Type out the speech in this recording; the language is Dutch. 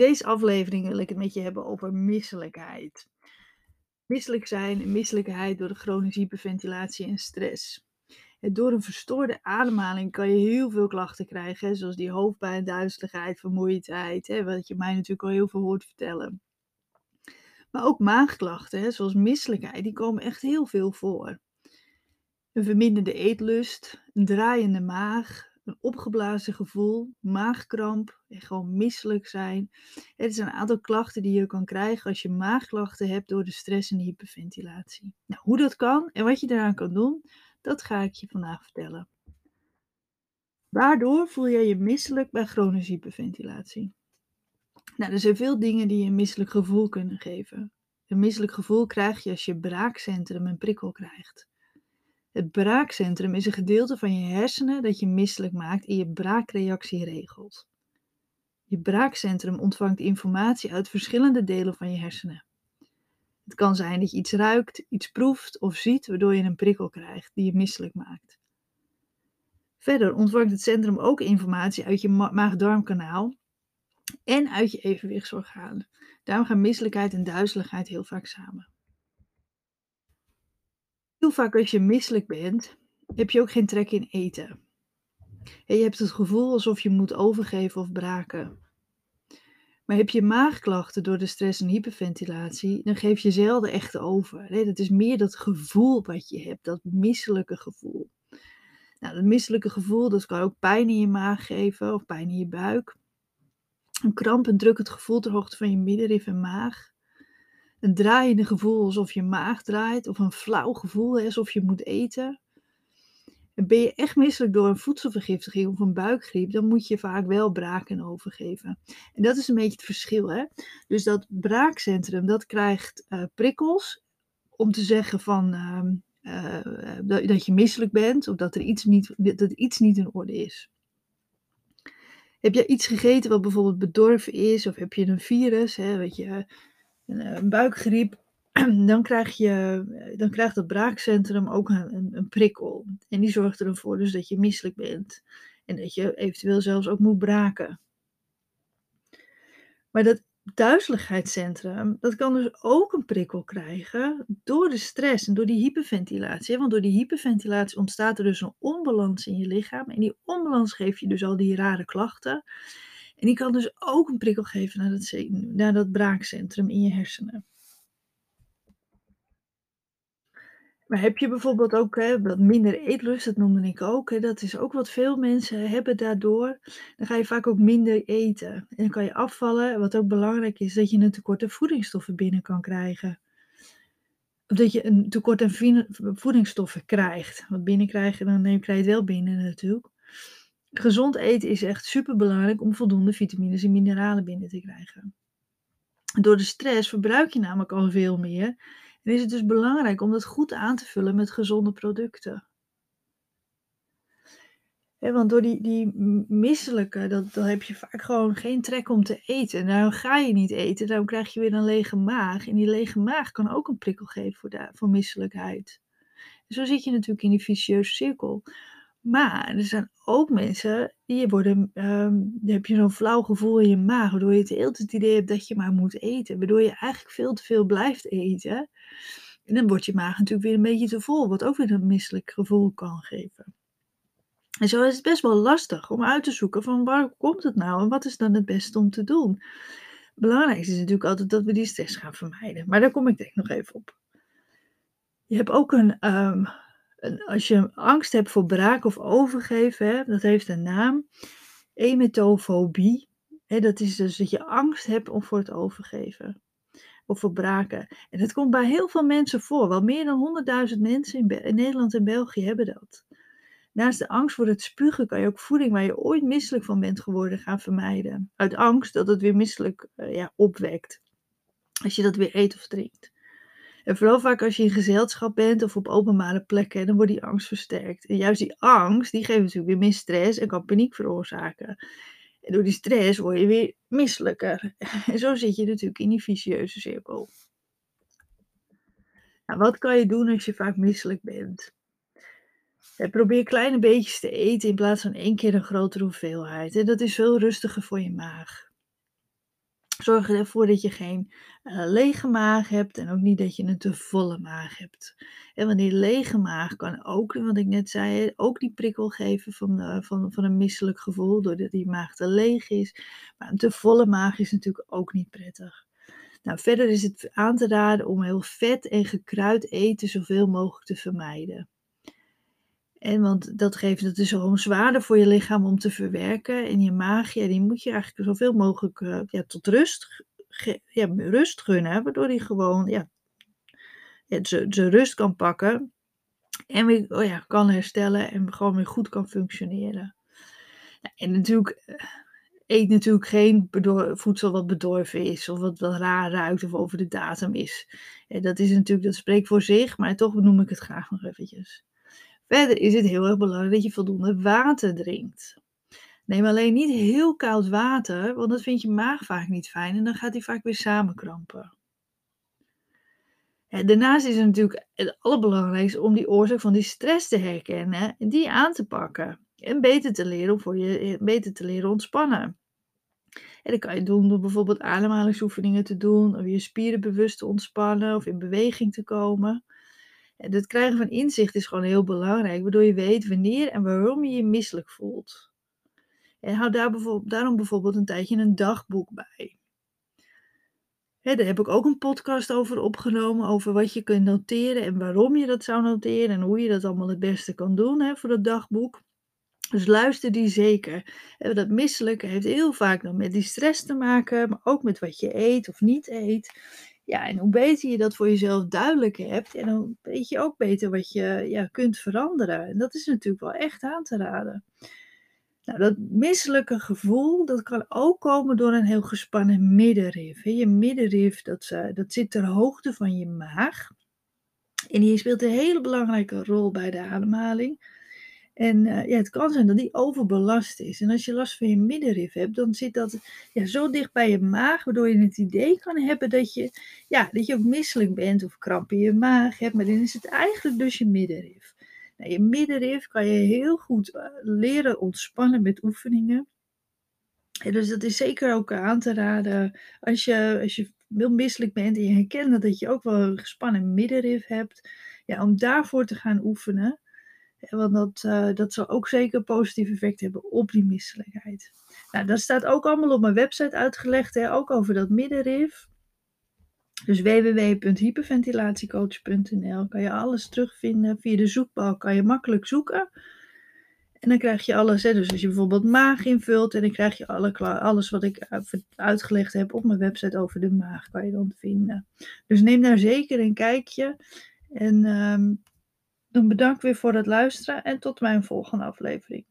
Deze aflevering wil ik het met je hebben over misselijkheid. Misselijk zijn en misselijkheid door de chronische hyperventilatie en stress. door een verstoorde ademhaling kan je heel veel klachten krijgen, zoals die hoofdpijn, duizeligheid, vermoeidheid, wat je mij natuurlijk al heel veel hoort vertellen. Maar ook maagklachten, zoals misselijkheid, die komen echt heel veel voor. Een verminderde eetlust, een draaiende maag, een opgeblazen gevoel, maagkramp en gewoon misselijk zijn. Het zijn een aantal klachten die je kan krijgen als je maagklachten hebt door de stress en de hyperventilatie. Nou, hoe dat kan en wat je daaraan kan doen, dat ga ik je vandaag vertellen. Waardoor voel jij je misselijk bij chronische hyperventilatie? Nou, er zijn veel dingen die je een misselijk gevoel kunnen geven. Een misselijk gevoel krijg je als je braakcentrum een prikkel krijgt. Het braakcentrum is een gedeelte van je hersenen dat je misselijk maakt en je braakreactie regelt. Je braakcentrum ontvangt informatie uit verschillende delen van je hersenen. Het kan zijn dat je iets ruikt, iets proeft of ziet, waardoor je een prikkel krijgt die je misselijk maakt. Verder ontvangt het centrum ook informatie uit je maag-darmkanaal en uit je evenwichtsorgaan. Daarom gaan misselijkheid en duizeligheid heel vaak samen. Heel vaak als je misselijk bent, heb je ook geen trek in eten. En je hebt het gevoel alsof je moet overgeven of braken. Maar heb je maagklachten door de stress en hyperventilatie, dan geef je zelden echt over. Nee, dat is meer dat gevoel wat je hebt, dat misselijke gevoel. Nou, dat misselijke gevoel, dat kan ook pijn in je maag geven of pijn in je buik. Een kramp en drukkend gevoel ter hoogte van je middenrif en maag een draaiende gevoel alsof je maag draait, of een flauw gevoel alsof je moet eten. En ben je echt misselijk door een voedselvergiftiging of een buikgriep, dan moet je vaak wel braken overgeven. En dat is een beetje het verschil. Hè? Dus dat braakcentrum, dat krijgt uh, prikkels om te zeggen van, uh, uh, dat, je misselijk bent of dat er iets niet, dat iets niet in orde is. Heb je iets gegeten wat bijvoorbeeld bedorven is, of heb je een virus, hè, weet je, eh, een buikgriep, dan krijg je, dan krijgt het braakcentrum ook een, een, een, prikkel. En die zorgt ervoor dus dat je misselijk bent. En dat je eventueel zelfs ook moet braken. Maar dat duizeligheidscentrum, dat kan dus ook een prikkel krijgen door de stress en door die hyperventilatie. Want door die hyperventilatie ontstaat er dus een onbalans in je lichaam. En die onbalans geeft je dus al die rare klachten. En die kan dus ook een prikkel geven naar dat, naar dat braakcentrum in je hersenen. Maar heb je bijvoorbeeld ook hè, wat minder eetlust, dat noemde ik ook. Hè, dat is ook wat veel mensen hebben daardoor. Dan ga je vaak ook minder eten. En dan kan je afvallen. Wat ook belangrijk is, dat je een tekort aan voedingsstoffen binnen kan krijgen. Of dat je een tekort aan voedingsstoffen krijgt. Want binnenkrijgen, dan krijg je het wel binnen natuurlijk. Gezond eten is echt super belangrijk om voldoende vitamines en mineralen binnen te krijgen. Door de stress verbruik je namelijk al veel meer. En is het dus belangrijk om dat goed aan te vullen met gezonde producten. want door die, die misselijke, dat, heb je vaak gewoon geen trek om te eten. Nou ga je niet eten, dan krijg je weer een lege maag. En die lege maag kan ook een prikkel geven voor, de, voor misselijkheid. En zo zit je natuurlijk in die vicieuze cirkel. Maar er zijn ook mensen die worden, um, dan heb je zo'n flauw gevoel in je maag, waardoor je het hele het idee hebt dat je maar moet eten. Waardoor je eigenlijk veel te veel blijft eten. En dan wordt je maag natuurlijk weer een beetje te vol, wat ook weer een misselijk gevoel kan geven. En zo is het best wel lastig om uit te zoeken van waar komt het nou en wat is dan het beste om te doen. Het belangrijkste is natuurlijk altijd dat we die stress gaan vermijden. Maar daar kom ik denk nog even op. Je hebt ook een, um, als je angst hebt voor braak of overgeven, hè, dat heeft een naam. Emetofobie. Hè, dat is dus dat je angst hebt om voor het overgeven. Of voor braken. En dat komt bij heel veel mensen voor. Wel meer dan 100.000 mensen in, Nederland en België hebben dat. Naast de angst voor het spugen kan je ook voeding waar je ooit misselijk van bent geworden gaan vermijden. Uit angst dat het weer misselijk uh, ja, opwekt. Als je dat weer eet of drinkt. En vooral vaak als je in gezelschap bent of op openbare plekken, dan wordt die angst versterkt. En juist die angst, die geeft natuurlijk weer meer stress en kan paniek veroorzaken. En door die stress word je weer misselijker. En zo zit je natuurlijk in die vicieuze cirkel. Nou, wat kan je doen als je vaak misselijk bent? probeer kleine beetjes te eten in plaats van één keer een grotere hoeveelheid. En dat is veel rustiger voor je maag. Zorg ervoor dat je geen uh, lege maag hebt en ook niet dat je een te volle maag hebt. En want die lege maag kan ook, wat ik net zei, ook die prikkel geven van, uh, van, van een misselijk gevoel, doordat die maag te leeg is. Maar een te volle maag is natuurlijk ook niet prettig. Nou, verder is het aan te raden om heel vet en gekruid eten zoveel mogelijk te vermijden. En want dat geeft het dus gewoon zwaarder voor je lichaam om te verwerken. En je maag, ja, die moet je eigenlijk zoveel mogelijk uh, ja, tot rust, ja, rust gunnen. Waardoor die gewoon ja, ja, zijn rust kan pakken. En weer oh ja, kan herstellen en gewoon weer goed kan functioneren. en natuurlijk, eh, eet natuurlijk geen voedsel wat bedorven is. Of wat, wat raar ruikt of over de datum is. En dat is natuurlijk, dat spreekt voor zich. Maar toch noem ik het graag nog eventjes. Verder is het heel erg belangrijk dat je voldoende water drinkt. Neem alleen niet heel koud water, want dat vindt je maag vaak niet fijn en dan gaat hij vaak weer samenkrampen. En daarnaast is het natuurlijk het allerbelangrijkste om die oorzaak van die stress te herkennen en die aan te pakken. En beter te leren om voor je beter te leren ontspannen. En dat kan je doen door bijvoorbeeld ademhalingsoefeningen te doen, of je spieren bewust te ontspannen of in beweging te komen. Het krijgen van inzicht is gewoon heel belangrijk, waardoor je weet wanneer en waarom je je misselijk voelt. En hou daar bijvoorbeeld, daarom bijvoorbeeld een tijdje een dagboek bij. daar heb ik ook een podcast over opgenomen, over wat je kunt noteren en waarom je dat zou noteren en hoe je dat allemaal het beste kan doen voor dat dagboek. Dus luister die zeker. Dat misselijke heeft heel vaak dan met die stress te maken, maar ook met wat je eet of niet eet. Ja, en hoe beter je dat voor jezelf duidelijk hebt, en dan weet je ook beter wat je ja, kunt veranderen. En dat is natuurlijk wel echt aan te raden. Nou, dat misselijke gevoel, dat kan ook komen door een heel gespannen middenrif. Je middenrif, dat, eh, dat zit ter hoogte van je maag. En die speelt een hele belangrijke rol bij de ademhaling. En uh, ja, het kan zijn dat die overbelast is. En als je last van je middenrif hebt, dan zit dat ja, zo dicht bij je maag, waardoor je het idee kan hebben dat je, ja, dat je ook misselijk bent of kramp in je maag hebt. Maar dan is het eigenlijk dus je middenrif. Nou, je middenrif kan je heel goed uh, leren ontspannen met oefeningen. En dus dat is zeker ook aan te raden als je, als je heel misselijk bent en je herkent dat je ook wel een gespannen middenrif hebt. Ja, om daarvoor te gaan oefenen. Want dat, uh, dat zal ook zeker een positief effect hebben op die misselijkheid. Nou, dat staat ook allemaal op mijn website uitgelegd, hè, ook over dat middenrif. Dus www.hyperventilatiecoach.nl kan je alles terugvinden. Via de zoekbalk kan je makkelijk zoeken. En dan krijg je alles. Hè. Dus als je bijvoorbeeld maag invult, en dan krijg je alle, alles wat ik uitgelegd heb op mijn website over de maag, kan je dan vinden. Dus neem daar zeker een kijkje. En um, dan bedank weer voor het luisteren en tot mijn volgende aflevering.